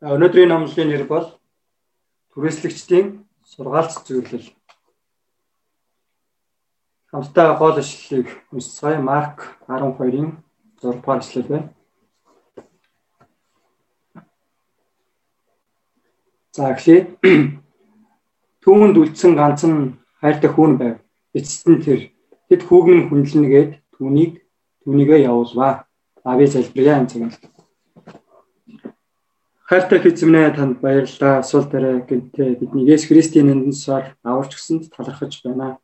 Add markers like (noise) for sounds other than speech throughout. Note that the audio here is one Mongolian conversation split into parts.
Өнөөдрийн номлын нэр бол түрээслэгчдийн сургаалт зөвлөл. Хамтдаа гол ишлэлийг уншицгаая. Марк 12-ын 6 дугаар ишлэл байна. За эхлээд (clears throat) түүнд үлдсэн ганцхан хайртай хүн байв. Эцэст нь тэр хэд хүүгэн хүндлэнгээд түүнийг түүнийгээ явуулваа. Ави залбирая энэ цагт. Хайртай хэзмнээ танд баярлалаа. Асуулт арай гэнтээ бидний Есүс Христийн нэрээр аварч гсэнд талархаж байна.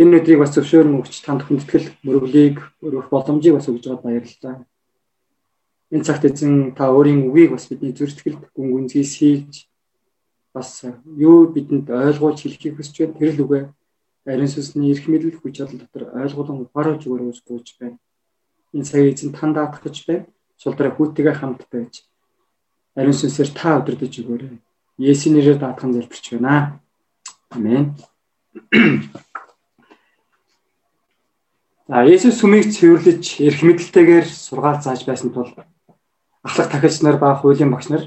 Энэ өдрийг бас зөвшөөрөн өгч танд хүндэтгэл мөрөглийг өргөх боломжийг бас өгж байгаад баярлалаа. Энэ цагт эзэн та өөрийн үгийг бас бидний зүрхтгэлд гүн гүнзгийс хийж бас юу бидэнд ойлгуулж хэлхийг хүсч байна. Тэр л үгээ ариун сүнсний эрх мэдэл хүч чадал дотор ойлгуулан ухааруулж өгөөж гүйж байна. Энэ цагийг эзэн танд даатгах гэж байна. Сулдраа хүүтэйгээ хамт байж ариун сүнсээр та өдөрдөж өгөөрэй. Есүс нэрээр даатхан залбирч байна. Амен. За Есүс сүмийг цэвэрлэж эрх мэдэлтэйгээр сургаал зааж байсан тул ахлах дахиач нар ба хуулийн багш нар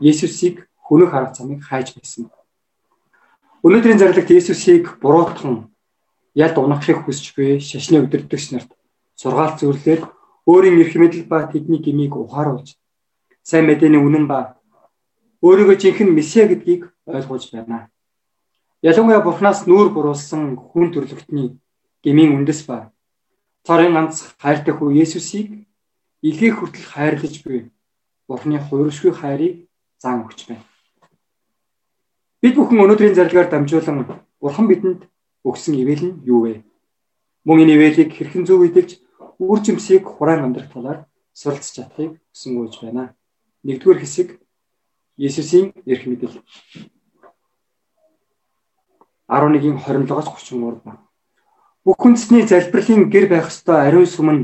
Есүсийг хөнөх арга замыг хайж байсан. Өнөөдрийн зарлагт Есүсийг буруутхан ялд унахыг хүсч буй шашны өдөрдөгч нарт сургаал зөвлөлөөр өөрийн эрх мэдэл ба тэдний гмийг ухааруулж сайн мэдээний үнэн ба өөрийгөө жинхэнэ месиа гэдгийг ойлгуулж байна. Ялангуяа Бурханаас нүүр буруулсан хүн төрлөختний гмийн үндэс ба царын ганц хайртай хүү Есүсийг илгээх хүртэл хайрлаж буй Бурханы хууршгүй хайрыг заан өгч байна. Бид бүхэн өнөөдрийн зарлагаар дамжуулан Бурхан бидэнд өгсөн ивэл нь юу вэ? Мөн энэ ивэлийг хэрхэн зөв эдэлж үр жимсийг хураан амьдрах талаар суралцж чадахыг хүсэнгүйж байна. Нэгдүгээр хэсэг Есүсийн эрх мэдэл 11-ийн 27-оос 33 ба. Бүх үндэсний залбирлын гэр байх ёстой ариун сүмэн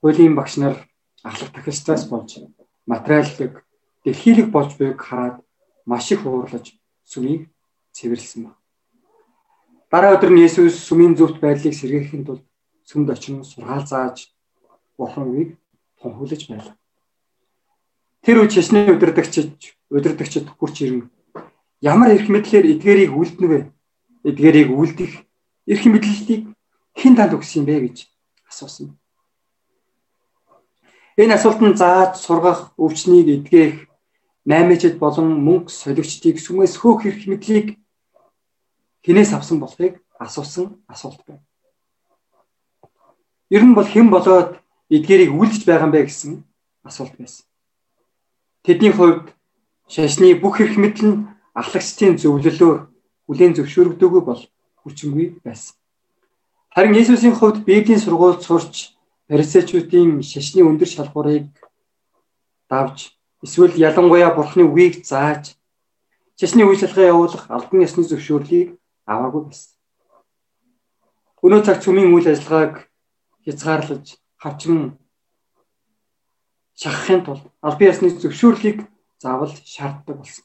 хуулийн багш нар ахлах тахилчдаас болж материаллык дэлхийлэг болж буйг хараад маш их уурлаж сүмийг цэвэрлсэн ба. Дараа өдөр нь Есүс сүмийн зөвхт байдлыг сэргээхийн тулд сүмд очин сургаал зааж Бурхан үгийг тунхаглаж байлаа. Тэр үе чашны удирдагчид удирдагчид хурч ирнэ. Ямар эрх мэдлэр эдгээрийг үлдэнэ вэ? Эдгээрийг үлдэх эрх мэдлэлтийг хэн танд өгсөн бэ гэж асуусан. Энэ асуултанд зааж сургах өвчнийг эдгэх наймичд болон мөнгө солигчдыг сүмээс хөөх эрх мэдлийг хинээс авсан болохыг асуусан асуулт байна. Ер нь бол хэн болоод эдгээрийг үлдэж байгаа юм бэ гэсэн асуулт байсан. Тэдний хувьд шашны бүх эрх мэдэл нь ахлагчдын зөвлөлөөр бүлээн зөвшөөрөгдөөгүй бол хүчингүй байсан. Харин Есүсийн хувьд Библийн сургуульд сурч фарисеучуудын шашны өндөр шалгуурыг давж эсвэл ялангуяа Бурхны үгийг зааж шашны үе шалгаа явуулах албан ёсны зөвшөөрлийг аваагүй байсан. Өнөө цаг цөмийн үйл ажиллагааг хязгаарлаж хавчин шахахын тулд албан ёсны зөвшөөрлийг заавал шаарддаг болсон.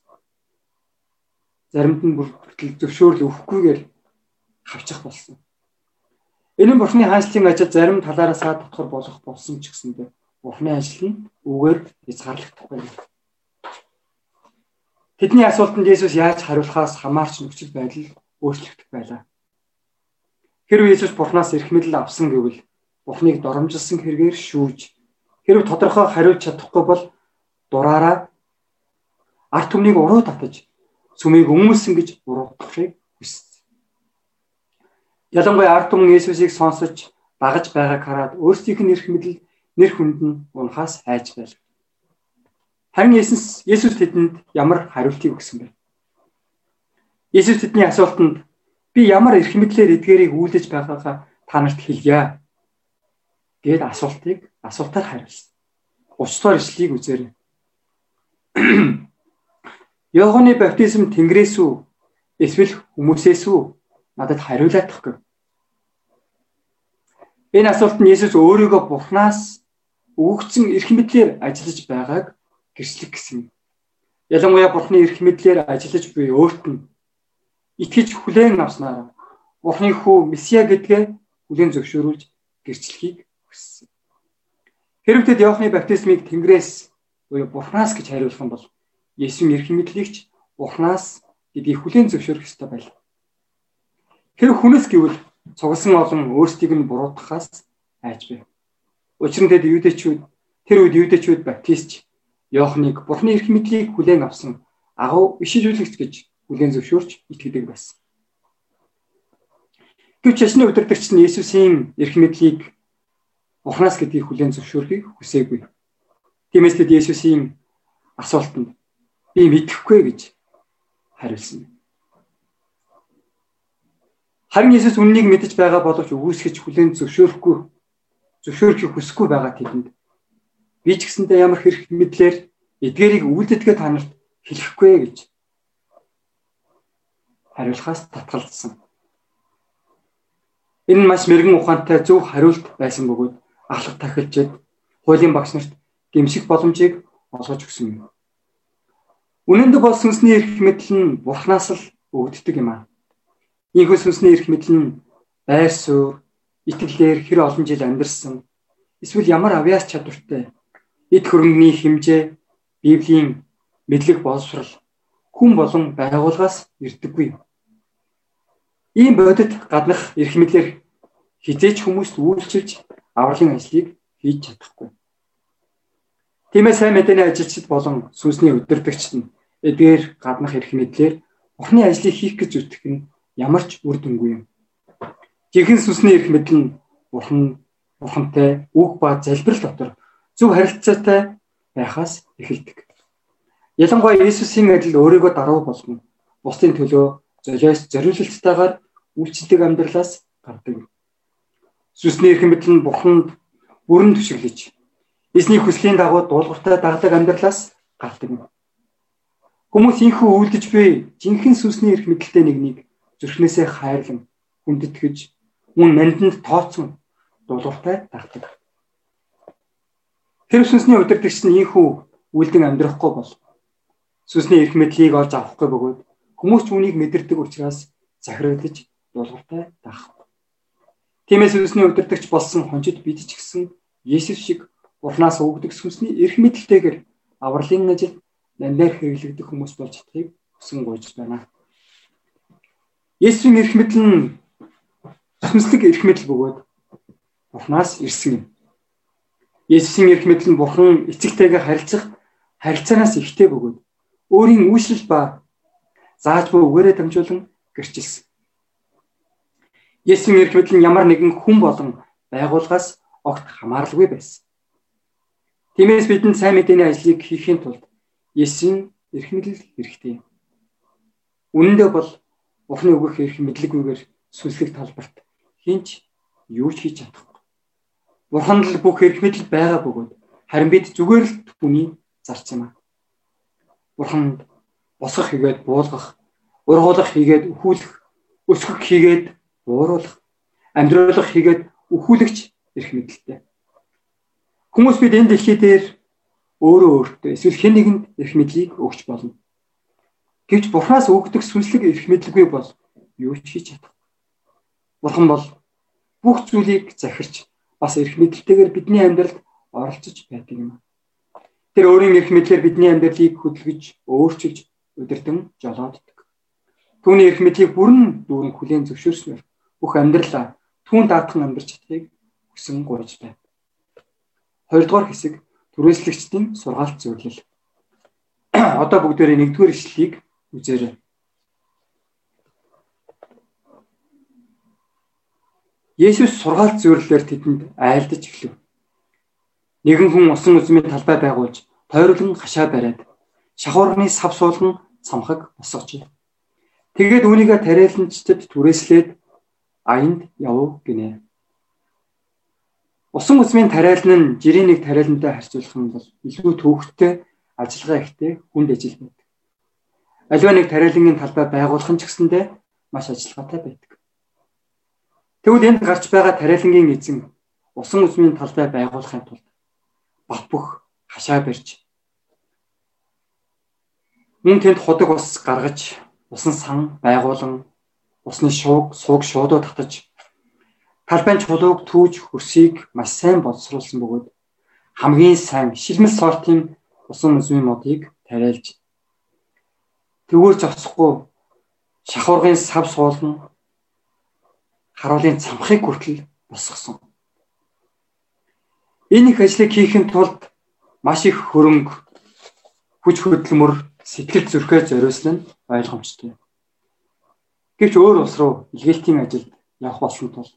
Заримд нь бүртгэл зөвшөөрөл өгөхгүйгээр хавчих болсон. Энэ нь Бурхны хаанчлалын ажил зарим талаараа саад дотор болох болсон ч гэсэндээ Бурхны ажил нь үгээр хязгаарлагдах байна. Тэдний асуултанд Есүс яаж хариулахаас хамаарч нөхцөл байдал өөрчлөгдөх байлаа. Хэрвээ Есүс Бурханаас эрх мэдэл авсан гэвэл Бурхныг доромжилсан хэрэгээр шүүж Хэрвээ тодорхой хариулж чадахгүй бол дураараа арт түмнийг уруу татаж сүмийг өмүүлсэн гэж буруутгахыг хүссэн. Ялангуяа арт түмэн Есүсийг сонсож дагаж байгааг хараад өөрсдийнх нь эрх мэдэл нэр хүнд нь унахаас айж байл. Харин Есүс Есүс тэдэнд ямар хариултыг өгсөн бэ? Есүс тэдний асуултанд би ямар эрх мэдлээр эдгээрийг үйлдэж байгаагаа та нарт хэлье гээд асуултыг асуултаар хариулсан. Уцтаар ишлийг үзээрэй. (clears throat) Йоханы баптизм Тэнгэрээс үү эсвэл хүмүүсээс үү надад хариулаадахгүй. Энэ асуулт нь Есүс өөрийгөө Бурханаас өгөгдсөн эрх мэдлэр ажиллаж байгааг гэрчлэх гэсэн. Ялангуяа Бурханы эрх мэдлэр ажиллаж буй өөрт нь итгэж хүлээн авснараа Бурханы хүү Месиа гэдгээ хүлээн зөвшөөрүүлж гэрчлэхийг хүссэн. Хэрв тэд Иохны баптизмыг Тэнгэрээс буюу Бурханаас гэж хариулах юм бол Есүсийн эрх мэдлэгч Бурханаас гэдгийг хүлээн зөвшөөрөх ёстой байл. Тэр хүнээс гэвэл цугласан олон өөрсдийг нь буруутгахаас айж бай. Учир нь тэд юудэчүүд тэр үед юудэчүүд баптистч Иохныг Бурхны эрх мэдлийг хүлээн авсан агуу ишижүүлэгч гэж хүлээн зөвшөөрч итгэдэг байсан. Гэвч ясны удирдагч нь Есүсийн эрх мэдлийг Бурханаас гэдгийг хүлээн зөвшөөрөхийг хүсээгүй. Тиймээс тэд Есүсийн асуултанд би мэдэхгүй гэж хариулсан. Харин Иесус үннийг мэдэж байгаа боловч үгүйсгэж хүлээн зөвшөөрөхгүй зөвшөөрөхийг хүсэхгүй байгаа тэдэнд би ч гэсэндээ ямар хэрэг мэдлэр эдгээрийг үлдэдгээ танарт хэлэхгүй гэж хариулахаас татгалзсан. Энэ нь маш мэрэгэн ухаантай зөв хариулт байсан бөгөөд ахлах тахилчид хуулийн багш нарт гэмших боломжийг олгож өгсөн юм. Үнэндээ бол сүнсний эрх мэдэл нь Бурханаас л өгддөг юм аа. Ийхүү сүнсний эрх мэдэл нь байр суурь, итгэлээр хэр олон жил амьдарсан эсвэл ямар авиас чадвартай эд хөрөнгөний хэмжээ, Библийн мэдлэг боловсрал хүн болон байгууллагаас ирдэггүй. Ийм бодит гаднах эрх мэдлэр хизээч хүмүүст үйлчилж авралын ажлыг хийж чадахгүй. Тиймээс сайн мэдээний ажилчид болон сүнсний удирдагчид нь эдгээр гаднах эрх мэдлэр Бурхны ажлыг хийх гэж зүтгэх нь ямар ч үр дүнгүй юм. Жинхэнэ сүнсний эрх мэдэл нь Бурхан Бурхантай үг ба залбирал дотор зөв харилцаатай байхаас эхэлдэг. Ялангуяа Иесусийн адил өөрийгөө даруй болгон бусдын төлөө золиос зориулалттайгаар үйлчлдэг амьдралаас гардаг. Сүнсний эрх мэдэл нь Бурханд бүрэн түшиглэж Эзний хүслийн дагуу дуулууртай дагдаг амьдралаас гардаг юм. Хүмүүс инхүү үлдэж буй жинхэнэ сүнсний эрх мэдэлтэй нэгнийг зүрхнээсээ хайрлан хүндэтгэж мөн нандинд тооцсон дуулууртай дагдаг. Тэр сүнсний удирдагч нь инхүү үлдэн амьдрахгүй бол сүнсний эрх мэдлийг олж авахгүй бөгөөд хүмүүс ч үнийг мэдэрдэг учраас захирагдаж дуулууртай дагахгүй. Тиймээс сүнсний удирдагч болсон хончид бид ч гэсэн Есүс шиг Бурханаас өгдөг сүнсний эрх мэдэлтэйгээр авралын ажил нандаар хэрэглэгдэх хүмүүс болж чадахыг хүсэн гуйж байна. Есүсийн эрх мэдэл нь сүнслэг эрх мэдэл бөгөөд Бурханаас ирсэн юм. Есүсийн эрх мэдэл нь Бурхан эцэгтэйгээ харилцах харилцаанаас ихтэй бөгөөд өөрийн үүсэл ба зааж буй үгээрээ дамжуулан гэрчилсэн. Есүсийн эрх мэдэл нь ямар нэгэн хүн болон байгууллагаас огт хамааралгүй байсан. Тиймээс бидэнд сайн мэдээний ажлыг хийхин тулд Есүсийн эрх мэдэл хэрэгтэй. Үнэн дээр бол Бурхны өгөх эрх мэдлэггүйгээр сүнслэг талбарт хинч юу ч хийж чадахгүй. Бурханд л бүх эрх мэдэл байгаа бөгөөд харин бид зүгээр л түүний зарц юм аа. Бурханд босгох хийгээд буулгах, ургуулах хийгээд өхүүлэх, өсгөх хийгээд бууруулах, амьдруулах хийгээд өхүүлэгч эрх мэдэлтэй. Хүмүүс бид энэ дэлхий дээр өөрөө өөртөө эсвэл хэн нэгэнд эрх мэдлийг өгч болно. Гэвч Бурханаас өгдөг сүнслэг эрх мэдлгүй бол юу ч хийж чадахгүй. Бурхан бол бүх зүйлийг захирч бас эрх мэдэлтэйгээр бидний амьдралд оролцож байдаг юм. Тэр өөрийн эрх мэдлэр бидний амьдралыг хөдөлгөж, өөрчилж, удирдан жолооддаг. Түүний эрх мэдлийг бүрэн дүүрэн хүлээн зөвшөөрснөөр бүх амьдралаа түүн даатхан амьдарч чадахыг хүсэн гуйж байна. Хоёрдугаар хэсэг түрээслэгчдийн сургаалт зөвлөл. (clears throat) Одоо бүгдээрээ нэгдүгээр ишлэлийг үзээрэй. Есүс сургаалт зөвлөлөөр тэдэнд айлдаж эхлэв. Нэгэн хүн усан үзмийн талбай байгуулж тойруулан хашаа бариад шахуурганы сав суулган цамхаг босгожээ. Тэгээд үүнийгээ тариаланчдад түрээслээд аянд явв гинэ. Усан үзмийн тариалан нь жирийн нэг тариалантай харьцуулах юм бол илүү төвөгтэй ажиллагаа ихтэй хүнд ажил байдаг. Аливаа нэг тариалангийн талбай байгуулах нь ч гэсэндээ маш ажиллагаатай байдаг. Тэгвэл энд гарч байгаа тариалангийн эзэн усан үзмийн талбай байгуулахын тулд бат бөх хашаа барьж мөн тэнд худаг ус гаргаж усан сан байгуулан усны шууг сууг шуудуу татаж Талбайн чулууг түүж хөрсийг маш сайн боловсруулсан бөгөөд хамгийн сайн шилмэл сортын усан үзмийн модыг тариалж тэгвэр зогсохгүй шахуургын сав суулган харуулын цамхыг хүртэл босгосон. Энэ их ажлыг хийхэд тулд маш их хөрөнгө хүч хөдөлмөр сэтгэл зүрхээ зориулсан нь ойлгомжтой. Гэвч өөр улс руу илгээлтийн ажилд явах болсон тул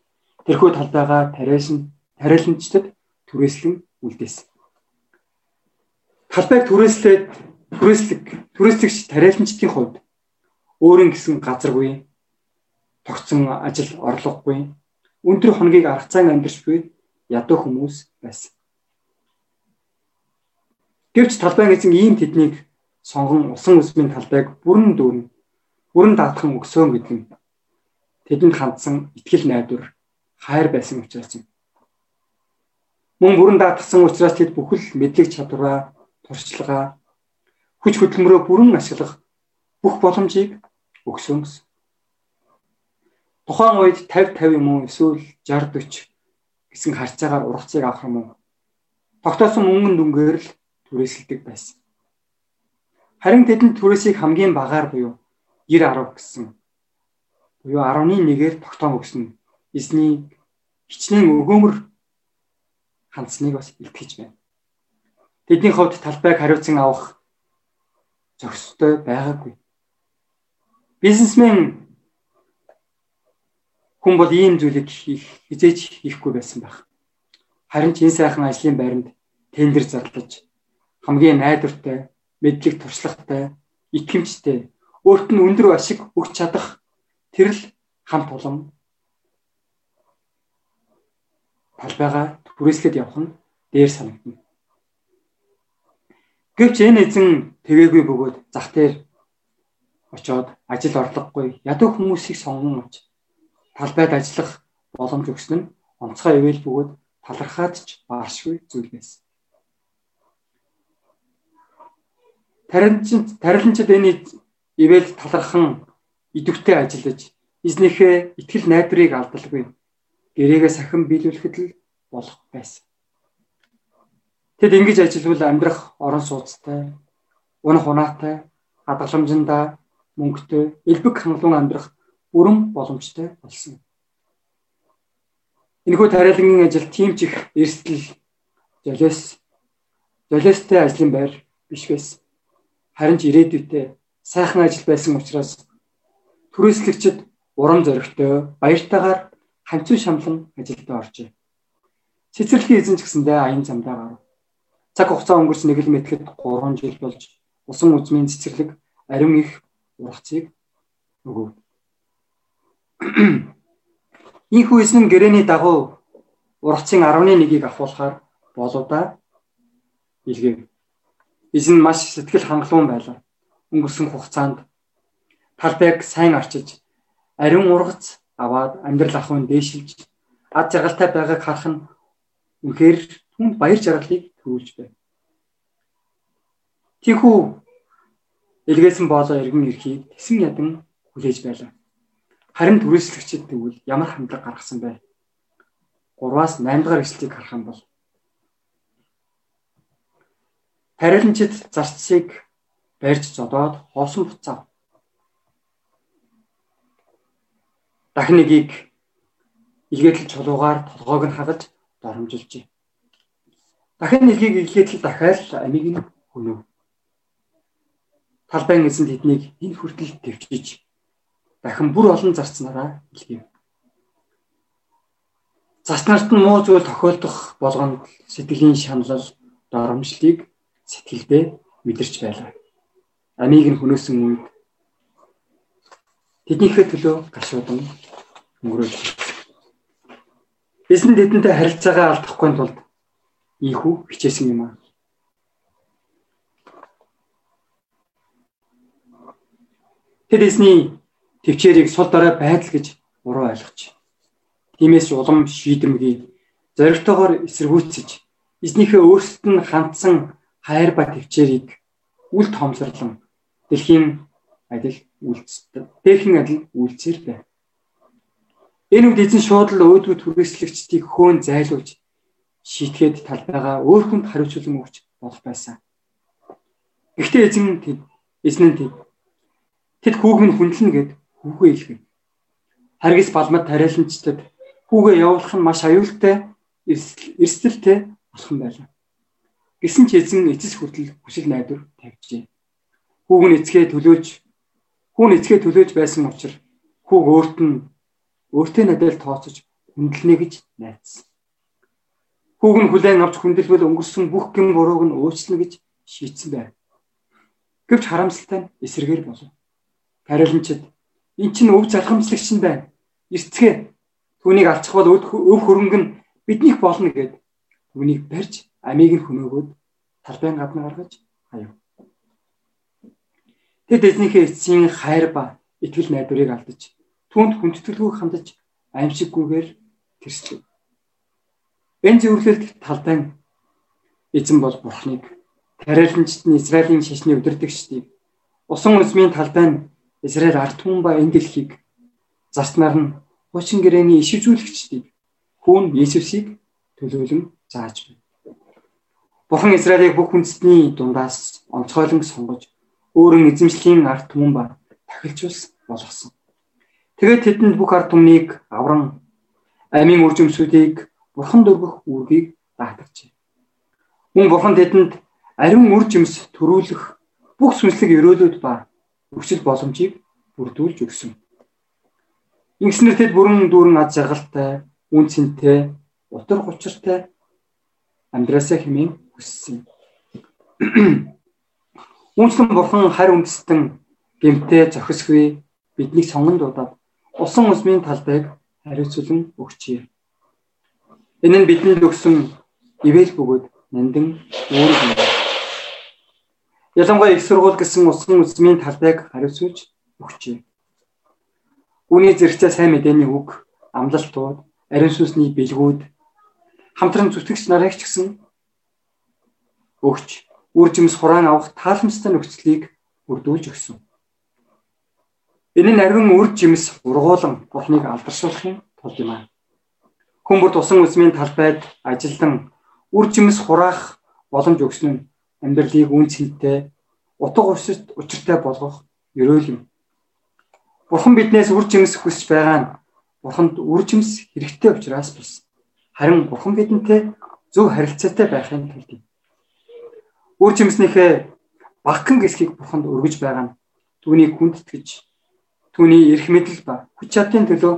тэрхүү талбайгаа тариалсан тариаламжтад түрээслэн үлдээсэн. Талбайг түрээслээд түрээслэг түрээслэгч тариаламжтын хувьд өөрийн гэсэн газаргүй тогтсон ажил орлогогүй өндөр хоногийг аргацаан амьдарч буй ядуу хүмүүс байсан. Гэвч талбайн эзэн ийм тэднийг сонгон усан үсмийн талбайг бүрэн дүүрэн бүрэн даатхан өгсөөн гэдэг нь тэдэнд хандсан итгэл найдвар хайр байсан учраас юм. Мөн бүрэн даатгсан учраас тэд бүхэл мэдлэг чадвараа, туршлагаа, хүч хөдөлмөрөө бүрэн ашиглах бүх боломжийг өгсөн гэсэн. Тухайн үед 50 50 юм уу эсвэл 60 40 гэсэн харьцаагаар ургацыг авах юм уу? Тогтоосон мөнгөн дүнгээр л түрээсэлдэг байсан. Харин тэдэнд түрээсийг хамгийн багаар буюу 90 10 гэсэн буюу 11-ээр тогтоом өгсөн эзний хичнээн өгөөмөр хандсныг бас илтгэж байна. Тэдний хувьд талбайг хариуцсан авах зохистой байгаагүй. Бизнесмен хүн бол ийм зүйлийг хийх хизээч хийхгүй байсан байх. Харин ч энэ сайхан ажлын байранд тендер зарлаж хамгийн найдвартай, мэдлэг туршлагатай, итгэмжтэй, өөрт нь өндөр ашиг өгч чадах тэрл хамт улам талбайгаа түрээслээд явах нь дээр санагдана. Гэвч энэ эзэн тэгээгүй бөгөөд зах дээр очоод ажил орлогогүй ядуу хүмүүсийг сонгон авч талбайд ажиллах боломж өгсөн нь онцгой ивэл бөгөөд талархаад ч баашгүй зүйл байсан. Тарилчид тарилчид энэ ивэл талархан идэвхтэй ажиллаж эзнийхээ итгэл найдварыг алдалгүй гэрээгээ сахин биелүүлэхэд л болох байсан. Тэд ингэж ажиллавал амьдрах орон сууцтай, унах унаатай, хадгаламжиндаа мөнгөтэй, элбэг хангалуун амьдрах бүрэн боломжтой болсон. Энэхүү тариалангийн ажил тийм ч их эрсдэл золиос золиостой ажлын байр биш байсан. Харин ч ирээдүйтэй сайхан ажил байсан учраас түрээслэгчд урам зоригтой баяртайгаар ханцуу шамлан ажилдаа оржээ. Цэцэрлэгийн эзэн ч гэсэндээ аян замдаа гарав. Цаг хугацаа өнгөрч нэг л мэтгэд 3 жил болж усан үзмийн цэцэрлэг ариун их ургацыг өгөв. (clears throat) Ийхүү эзэн гэрэний дагуу ургацын 11-ийг авахулахаар боловда илгээв. Эзэн маш сэтгэл хангалуун байлаа. Өнгөрсөн хугацаанд талбайг сайн арчиж ариун ургац аваад амьдрал ахуйн дээшилж ад жаргалтай байгааг харах нь үнэхээр түнд баяр жаргалыг төрүүлж байна. Тийхүү илгээсэн боолоо иргэн эрхийг тэсэн ядан хүлээж байлаа. Харин түрээслэгчид тэгвэл ямар хандлага гаргасан бэ? 3-аас 8 дахь эшлэлийг харах юм бол Тариаланчид зарцыг барьж зодоод хоосон буцаав. дахин нэгийг илгээдэл чулуугаар толгойг нь хагаж доромжилжээ. Дахин нэгийг илгээдэл дахиад амийг нь хөнөв. Талбайн эзэн тэднийг энэ хүртэл төвчиж дахин бүр олон зарцнараа илгээв. Заснарт нь муу зүйл тохиолдох болгонд сэтгэлийн шаналл доромжлыг сэтгэлдээ мэдэрч байлаа. Амийг нь хөнөөсөн үед тэднийхээ төлөө гашуудан өнгөрөөж. Эзэн тэдэнтэй харилцаагаа алдахгүй тулд ийхүү хичээсэн юм аа. Тэд эзний төвчээрийг сул дорой байдал гэж буруу ойлгож. Тиймээс улам шийдэмгий зоригтойгоор эсэргүүцэж эзнийхээ өөрсдөд нь хандсан хайр ба төвчээрийг үл томлорлон дэлхийн адил үйлцдэг. Тэрхэн адил үйлцээр байна. Энэ үед эзэн шууд л өөдгөө түрээслэгчдийг хөөн зайлуулж шийтгээд талбайгаа өөр хүнд хариуцлан өгч болох байсан. Гэхдээ эзэн тэд эзэн нь тэд тэд хүүг минь хүндлэн гэд хүүгээ илгэв. Харгис балмад тариаланчдад хүүгээ явуулах нь маш аюултай эрсдэлтэй болох юм байлаа. Гэсэн ч эзэн эцэс хүртэл хүсэл найдвар тавьжээ. Хүүг нь эцгээ төлөөж хүүн эцгээ төлөөж байсан учраас хүүг өөрт нь өөртөө надад тооцож хүндэлнэ гэж найдсан. Хүүг нь хүлээн авч хүндэлбэл өнгөрсөн бүх гин бурууг нь уучлна гэж шийдсэн байв. Гэвч харамсалтай нь эсрэгээр болов. Хариуланчид эн чинь өв залхамжлагч нь байна. Эртгээ түүнийг алчих бол өв хөрөнгө нь биднийх болно гэд түүнийг барьж амийг нь хөнөөгөөд талбайн гадна гаргаж хаяв. Тэд эзнийхээ эцсийн хайр ба итгэл найдварыг алдаж түүнд хүндэтгэлгүй хандаж аимшиггүйгээр тэрслэв. Энэ зөвлөлт талбайн эзэн бол бурхныг Тариаланчид нь Израилийн шашны удирдагчдыг усан үзмийн талбай нь Израиль ард түмэн ба энэ дэлхийг зарцнаар нь хуучин гэрээний ишивжүүлэгчдийг хүүн Есүсийг төлөөлөн зааж байна. Бурхан Израилийг бүх үндэстний дундаас онцгойлон сонгож өөрийн эзэмшлийн ард түмэн ба тахилжуулсан болгосон. Тэгээд тэдэнд бүх ард түмнийг авран амийн үржимсүүдийг бурхан дөрвөх үүргийг даатгажээ. Мөн бурхан тэдэнд ариун үр жимс төрүүлэх бүх сүнслэг өрөөлөд ба өрсөл боломжийг бүрдүүлж өгсөн. Ингэснээр тэд бүрэн дүүрэн аз жаргалтай, үн цэнтэй, утар учиртай амьдраасаа хэмээн хүссэн. Үүнчлэн бурхан харь үндэстэн гэмтээ зохисгүй биднийг сонгонд удаад усан усмын талбайг хариуцлан өгчээ. Энэ нь бидэнд өгсөн ивэл бөгөөд нандин үүрэг юм. Ялангуяа их сургууль гэсэн усан үзмийн талбайг хариуцуулж өгчээ. Үүний зэрэгцээ сайн мэдээний үг, амлалтууд, ариун сүнсний бэлгүүд хамтран зүтгэгч нарыг ч гэсэн өгч үр жимс хураан авах тааламжтай нөхцөлийг бүрдүүлж өгсөн. Энэ нь ариун үр жимс ургуулan бурхныг алдаршуулахын тулд юм аа. Хүмүүрт усан үзмийн талбайд ажилдан үр жимс хураах боломж өгсөн нь амьдралыг үн цэнтэй утга учирт учиртай болгох ерөөл юм. Бурхан биднээс үр жимс хүсэж байгаа нь Бурханд үр жимс хэрэгтэй учраас болсон. Харин Бурхан бидэнтэй зөв харилцаатай байхын тулд юм. Үр жимснийхээ багхан гэсхийг Бурханд өргөж байгаа нь түүнийг хүндэтгэж түүний эрх мэдэл ба хүч чадлын төлөө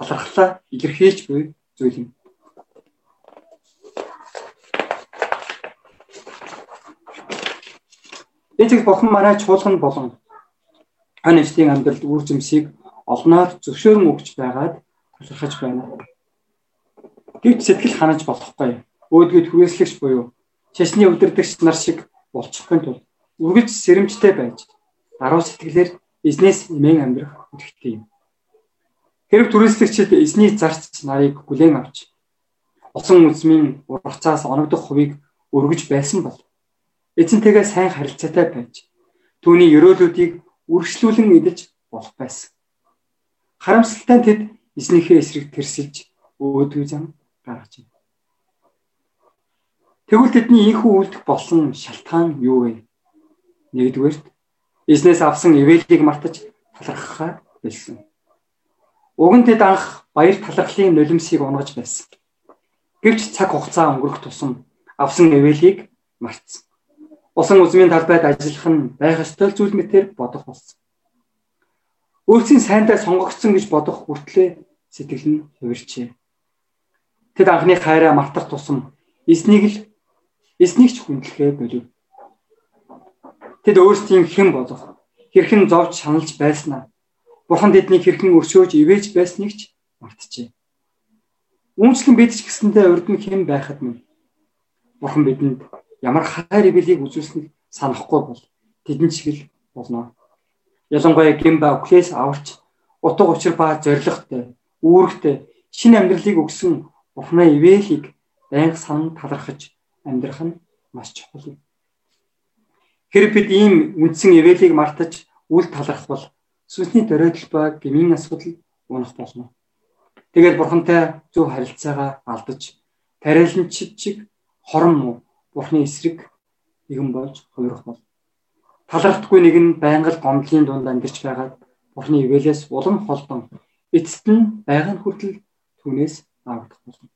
талархлаа илэрхийлж буй зүйл юм. Эцэг бурхан манай чуулган болон ань эцгийн амьдралд үр жимсийг олноор зөвшөөрөн өгч байгаад талархаж байна. Гэвч сэтгэл ханаж болохгүй. Өөдгөө түрээслэгч буюу чашны өдөрдөгч нар шиг болчихгүй тул үргэлж сэрэмжтэй байж даруй сэтгэлээр эзнээс эмээн амьдрах хэрэгтэй юм. Хэрэг түрээслэгчид эзний зарц нарыг бүлээн авч усан үзмийн ургацаас оногдох хувийг өргөж байсан бол эзэнтэйгээ сайн харилцаатай байж түүний өрөөлүүдийг үргэлжлүүлэн идэж болох байсан. Харамсалтай тэд эзнийхээ эсрэг тэрсэлж өөдгөө зам гаргаж байна. Тэгвэл тэдний ийхүү үлдэх болсон шалтгаан юу вэ? Нэгдүгээрт эзнээс авсан ивэлийг мартаж талархахаа билсэн. Уг нь тэд анх баяр талархлын нулимсыг унгаж байсан. Гэвч цаг хугацаа өнгөрөх тусам авсан ивэлийг мартсан усан үзмийн талбайд ажиллах нь байх ёстой зүйл мэтэр бодох болсон. Өөрсдийн сайндаа сонгогдсон гэж бодох хүртлээр сэтгэл нь хувирчээ. Тэд анхны хайраа мартах тусам эснийг л эснийг ч хүндлэхээ болив. Тэд өөрсдийн хэн болох, хэрхэн зовж шаналж байснаа Бурхан тэднийг хэрхэн өршөөж ивэж байсныг ч мартжээ. Үүнчлэн бид ч гэсэндээ урд нь хэн байхад мөн Бурхан бидэнд ямар хайр ивэлийг үзүүлснэг санахгүй бол тэдэн шиг л болно. Ялангуяа гимба өглөөс аварч утга учир ба зоригтой, үүрэгтэй шинэ амьдралыг өгсөн Бурхны ивэлийг байнга сан талархаж амьдрах нь маш чухал юм. Хэрэг бид ийм үндсэн ивэлийг мартаж үл талархвал сүнсний дөрөдөл ба гмийн асуудал унах болно. Тэгээд бурхантай зөв харилцаагаа алдаж тариаланчид шиг хорон муу Бурхны эсрэг нэгэн болж хувирах бол талархдаггүй нэг нь байнга л гомдлын дунд амьдарч байгаад Бурхны ивэлээс улам холдон эцэст нь байгаан хүртэл түүнээс аврагдах болно.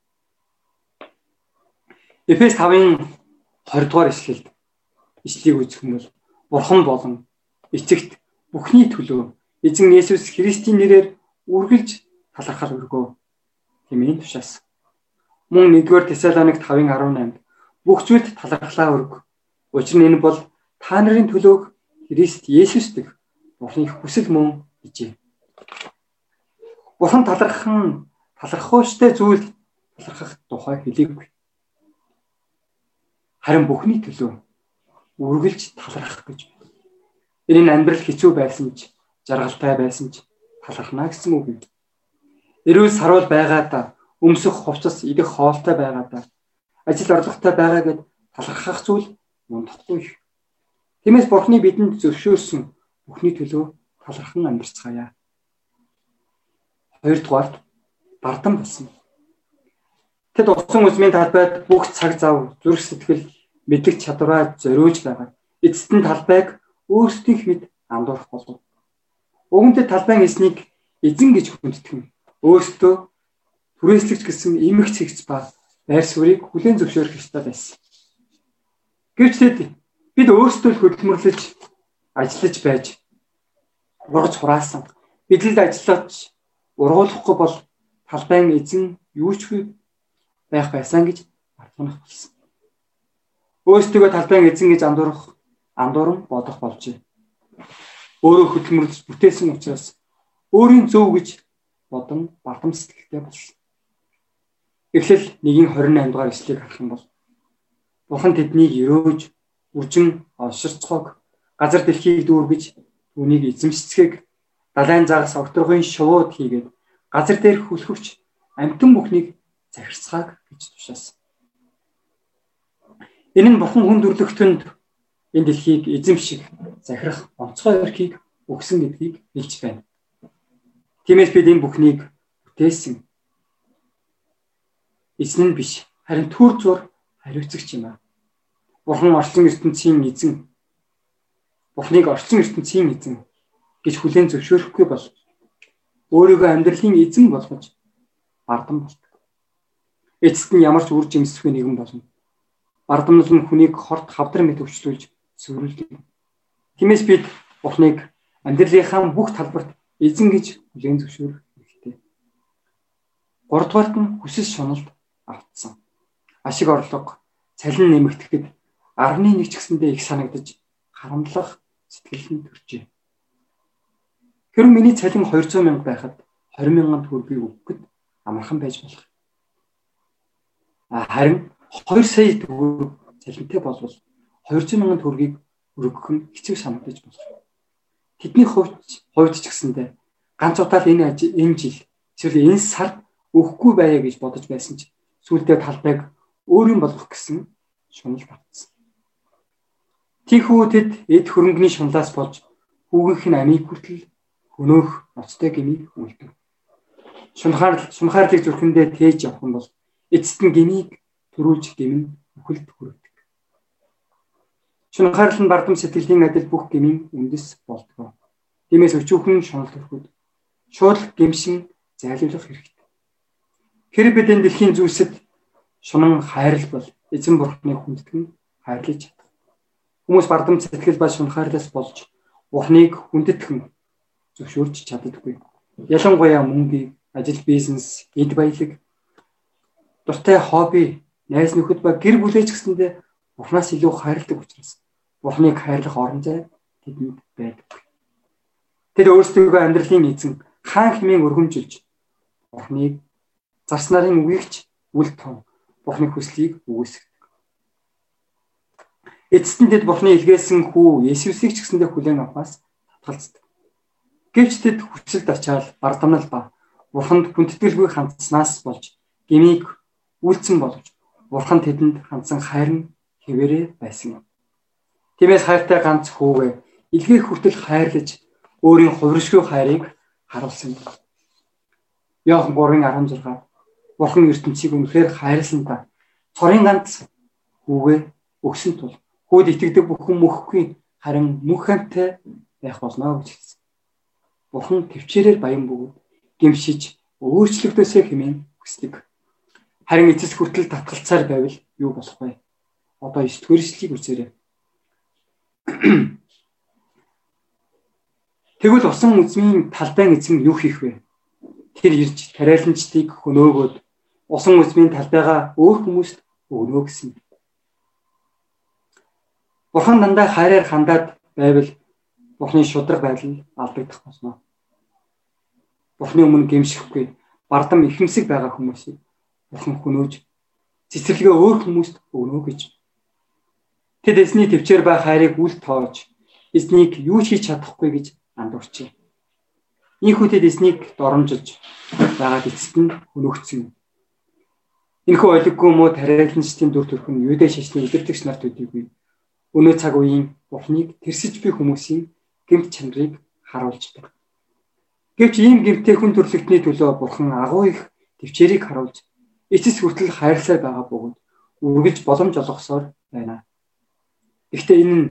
Эфес 5-ын 20 дугаар ишлэлд ишлийг үзэх юм бол Бурхан болон эцэгт бүхний төлөө эзэн Есүс Христийн нэрээр үргэлж талархал өргөө хэмээн тушаасан. Мөн 1-р Тесалоник 5:18 бүх зүйлд талархлаа өрг. Учир нь энэ бол та нарын төлөөг Христ Есүс дэх Бурхны хүсэл мөн гэжээ. Бурхан талархан талархууштай зүйл талархах тухай хэлээгүй. Харин бүхний төлөө үргэлж талархах гэж. Энэ нь амьдрал хэцүү байсан ч жаргалтай байсан ч талархна гэсэн үг юм. Эрүүл сарвал байгаадаа өмсөх хувцас идэх хоолтой байгаадаа ажил орлоготой байгаа гэд талархах зүйл мундахгүй. Тиймээс Бурхны бидэнд зөвшөөрсөн бүхний төлөө талархан амьдарцгаая. Хоёрдугаар бардам болсон. Тэд усан үзмийн талбайд бүх цаг зав, зүрх сэтгэл, мэдлэг чадвараа зориулж байгаа. Эцэст нь талбайг өөрсдийнх мэд андуурах болов. Өгөнтэй талбайн эснийг эзэн гэж хүндэтгэн. Өөртөө түрээслэгч гэсэн эмэгц хэгц ба байр суурийг хүлээн зөвшөөрөх ёстой байсан. Гэвч тэд бид өөрсдөө хөдөлмөрлөж ажиллаж байж ургац хураасан. Бидлэлд ажиллаж ургуулахгүй бол талбайн эзэн юу ч байх байсан гэж батлах болсон. Өөрсдөө талбайн эзэн гэж андуурах андууран бодох болжээ. Өөрөө хөдөлмөрлөж бүтээсэн учраас өөрийн зөв гэж бодон бардам сэтгэлтэй болсон. Эхлэл 1:28 дугаар эшлэгийг харах юм бол Бурхан тэднийг өрөөж, үжин олширцгоог газар дэлхийг дүүргэж түүнийг эзэмшцгээг далайн загас огторгын шувууд хийгээд газар дээр хүлхвч амтан бүхнийг захирцгааг гэж тушаасан. Энэ нь Бурхан хүн төрлөختөнд энэ дэлхийг эзэмших, захирах онцгой эрхийг өгсөн гэдгийг хэлж байна. Тиймээс бид энэ бүхнийг бүтээсэн эзэн нь биш харин төр зур хариуцагч юм аа. Бурхан орчин ертөнцийн эзэн. Бурханыг орчин ертөнцийн эзэн гэж хүлээн зөвшөөрөхгүй бол өөрийгөө амьдралын эзэн болгож бардам болдог. Эцэст нь ямар ч үр жимсгүй нэгэн болно. Бардамнал нь хүнийг хорт хавдар мэт өвчлүүлж зөврүүлдэг. Тиймээс бид Бурханыг амьдралынхаа бүх талбарт эзэн гэж хүлээн зөвшөөрөх хэрэгтэй. Гуравдугаарт нь хүсэл шуналт автсан. Ашиг орлого цалин нэмэгдэхэд 11 ч гэсэндээ их санагдаж харамлах сэтгэл нь төржээ. Хэрвээ миний цалин 200 мянга байхад 20 мянган төгрөгийг өгөхөд амархан байж болох. Харин 2 сая төгрөг цалинтай болвол 200 мянган төгрөгийг өргөх нь хэцүү санагдаж болох. Тэдний хувьд хувьд ч гэсэндээ ганц удаа л энэ энэ жил эсвэл энэ сард өгөхгүй байя гэж бодож байсан ч сүултээ талбайг өөрийн болгох гэсэн шунал тавцсан. Тийхүү тэд эд хөрөнгөний шунлаас болж хүүгийнх нь амийг хүртэл хөнөөх ноцтой гмийг үлдэн. Шунхаар шунхаарлыг зүрхэндээ тээж явах нь бол эцэст нь гмийг төрүүлж гмэн бүхэлд хүргэдэг. Шунхаарл нь бардам сэтгэлийн адил бүх гмийн үндэс болдог. Тиймээс өчүүхэн шунал төрөхөд шууд гэмшин зайлуулах хэрэгтэй. Тэр бид энэ дэлхийн зүйлсэд шунан хайрл бол эзэн бурхныг хүндэтгэн хайрлаж чадах. Хүмүүс бардам сэтгэл ба шунхаарлаас болж бурхныг хүндэтгэн зөвшөөрч чаддаггүй. Ялангуяа мөнгө, ажил, бизнес, эд баялаг, дуртай хобби, найз нөхөд ба гэр бүлээч гэсэндээ бурхнаас илүү хайрладаг учраас бурхныг хайрлах орон зай тэдэнд байдаг. Тэр өөрсдөө амьдралын эзэн хаан хэмээн өргөмжилж бурхныг зарс нарын үгийгч үл том Бурхны хүслийг үгүйсгдэг. Эцэст нь тэд Бурхны илгээсэн хүү Есүсийг ч гэсэндээ хүлээн авахаас татгалздаг. Гэвч тэд хүчилд ачаал бардамнал ба Бурханд хүндэтгэлгүй хандснаас болж гмийг үйлцэн боловч Бурхан тэдэнд хандсан хайр нь хэвээрээ байсан юм. Тиймээс хайртай ганц хүүгээ илгээх хүртэл хайрлаж өөрийн хувиршгүй хайрыг харуулсан юм. Йохан 3:16 Бурхан ертөнцийг үнэхээр хайрлсан та цорын ганц хүүгээ өгсөн тул хүүд итгэдэг бүхэн мөхгүй харин мөнх хамттай байх болно гэж хэлсэн. Бурхан төвчээрээр баян бөгөөд гимшиж өөрчлөгдөөсөө хэмээн хүсдэг. Харин эцэс хүртэл татгалцаар байвал юу болох вэ? Одоо 9 дугаар ишлэгийг үзээрэй. (clears throat) Тэгвэл усан үзмийн талбайн эзэн юу хийх вэ? Тэр ирж тариаланчдыг хөнөөгөөд усан үзмийн талбайгаа өөр хүмүүст өгнө гэсэн. Бурхан дандаа хайраар хандаад байвал Бурхны шудраг байдал алдагдах болно. Бурхны өмнө гэмшихгүй бардам ихэмсэг байгаа хүмүүсийг Бурхан хөнөөж цэцэрлэгээ өөр хүмүүст өгнө гэж. Тэд эзний төвчээр ба хайрыг үл тоож эзнийг юу ч хийж чадахгүй гэж андуурчээ. Ийхүүтэд эзнийг доромжилж байгаад эцэст нь хөнөөгцөн. Энэхүү ойлггүй муу тариаланчдын дүр төрх нь юудэ шашны өдөртөгч нарт үдийгүй. Өнөө цаг үеийн Бурхныг тэрсэж би хүмүүсийн гэмт чанарыг харуулж байна. Гэвч ийм гэмтээ хүн төрлөختний төлөө Бурхан агуу их төвчээрийг харуулж эцэс хүртэл хайрласаар байгаа бөгөөд үргэлж боломж олгосоор байна. Гэхдээ энэ нь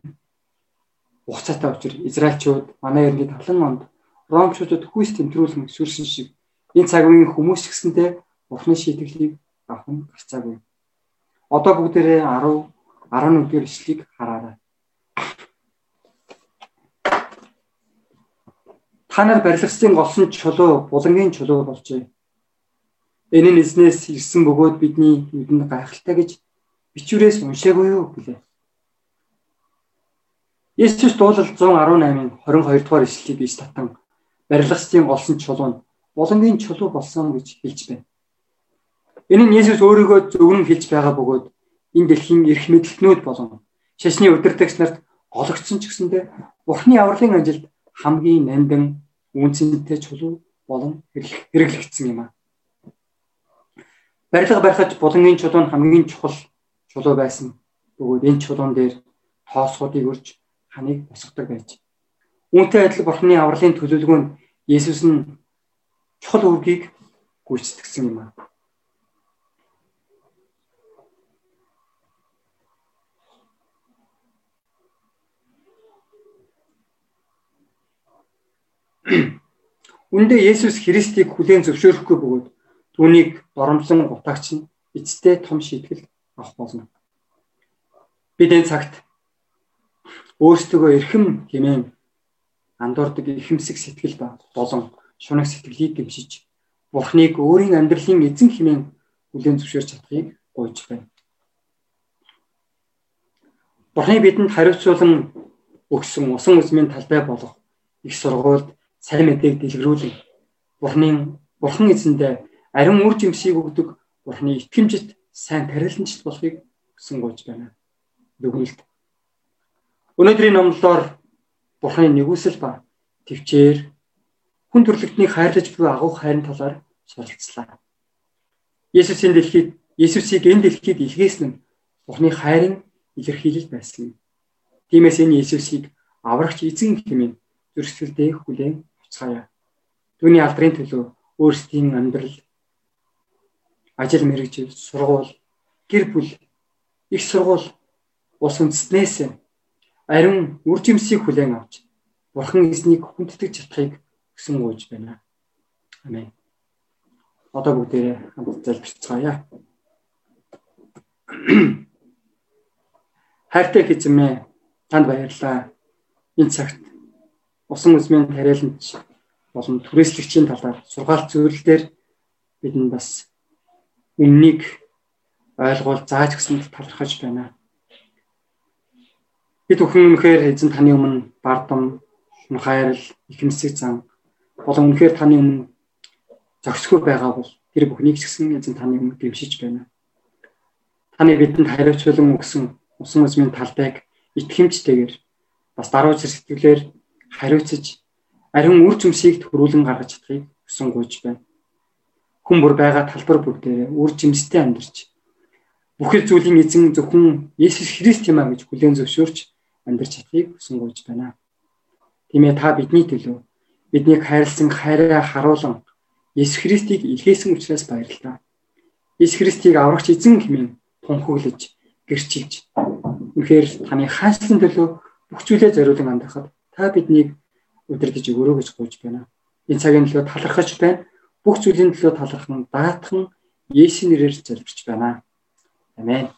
хугацаатай учраас Израильчууд манай эрдний талан онд Ромчуудад хүүс тэмдрүүлэн сүрсэн шиг энэ цаг үеийн хүмүүс гэсэндээ Бурхны шийтгэлийг авах нь гарцаагүй. Одоо бүгдээрээ 10 11 дэх эшлэгийг хараарай. Та нар барилгын голсон чулуу булангийн чулуу болжээ. Энэ нь эзнээс ирсэн бөгөөд бидний нүдэнд гайхалтай гэж бичвэрээс уншаагүй юу гэлээ. Есүс дуулал 118-ын 22 дугаар ишлэлийг иш татан барилгын голсон чулуу нь булангийн чулуу болсон гэж хэлж байна. Энэ нь Есүс өөрийгөө зөвгөн хэлж байгаа бөгөөд энэ дэлхийн эрх мэдлэгнүүд болон шашны удирдагч нарт гологдсон ч гэсэндээ Бурхны авралын ажилд хамгийн нандин үнцэнтэй чулуу болон хэрэглэгдсэн юм а. Барилга барихад булангийн чулуу нь хамгийн чухал чулуу байсан. Бөгөөд энэ чулуун дээр тоосгуудыг өрж ханыг босгодог байж. Үүнтэй адил Бурхны авралын төлөвлөгөө нь Есүс нь чухал үргийг гүйцэтгэсэн юм а. Үндэ Есүс Христийг хүлээн зөвшөөрөхгүй бөгөөд түүнийг доромжлон утаагч нь эцтэй том шийтгэл авах болно. Бид энэ цагт өөрсдөө эрхэм хэмээн андуурдаг ихэмсэг сэтгэл ба болон шунаг сэтгэлийг гэмшиж Бурхныг өөрийн амьдралын эзэн хэмээн хүлээн зөвшөөрч чадахыг гуйж байна. Бурхны бидэнд хариуцуулан өгсөн усан үзмийн талбай болох их сургуульд сайн мэдээг дэлгэрүүлэн Бурхны Бурхан эзэндээ ариун үр жимсийг өгдөг Бурхны итгэмжит сайн тариланчт болохыг хүсэн гож байна. Дүгнэлт. Өнөөдрийн номлолоор Бурхны нэгүсэл ба төвчээр хүн төрлөختнийг хайрлаж буй агуу хайрын талаар суралцлаа. Есүсийн дэлхийд Есүсийг энэ дэлхийд илгээсэн нь Бурхны хайрын илэрхийлэл байсан. Тиймээс энэ Есүсийг аврагч эзэн хэмээн зөрчилдөө хүлээн авцгаая. Түүний алдрын төлөө өөрсдийн амьдрал, ажил мэргэжил, сургууль, гэр бүл, их сургууль ус үндэснээс ариун үр жимсийг хүлээн авч Бурхан эзнийг хүндэтгэж чадахыг хүсэн гуйж байна. Амен. Одоо бүгдээрээ хамт залбирцгаая. (clears throat) Хайртай эзэмээ танд баярлалаа. Энэ цагт усан үзмийн тариаланч болон түрээслэгчийн талаар сургаалт зөвлөлтөөр бидэнд бас үннийг ойлгуул зааж гисэнд талархаж байна. Бид бүхэн үнэхээр эзэн таны өмнө бардам, хайрал, ихэмсэг зан болон үнэхээр таны өмнө зохисгүй байгаа бол тэр бүхнийг ч гэсэн эзэн таны өмнө дэмжиж байна. Таны бидэнд хариуцлан өгсөн усан үзмийн талбайг итгэмжтэйгээр бас даруй зэрэгтгэлээр хариуцж ариун үр жимсийг төрүүлэн гаргаж чадахыг хүсэн гуйж байна хүн бүр байгаа талбар бүр дээр үр жимстэй амьдарч бүхэл зүйлийн эзэн зөвхөн Есүс Христ юм а гэж хүлээн зөвшөөрч амьдарч чадхыг хүсэнгуйж байна. Тийм ээ та бидний төлөө биднийг хайрлсан хайраа харуулan Есүс Христийг илгээсэн учраас баярлалаа. Есүс Христийг аврагч эзэн хэмээн тунхаглаж гэрчилж үнэхээр таны хаанчлан төлөө бүх зүйлээр зориулан амьдрахад та биднийг удирдах өгөрөө гэж гуйж байна. Энэ цагийн төлөө талархаж байна бүх зүйлийн төлөө талархна даатхан Есүсийн нэрээр залбирч байна. Амен.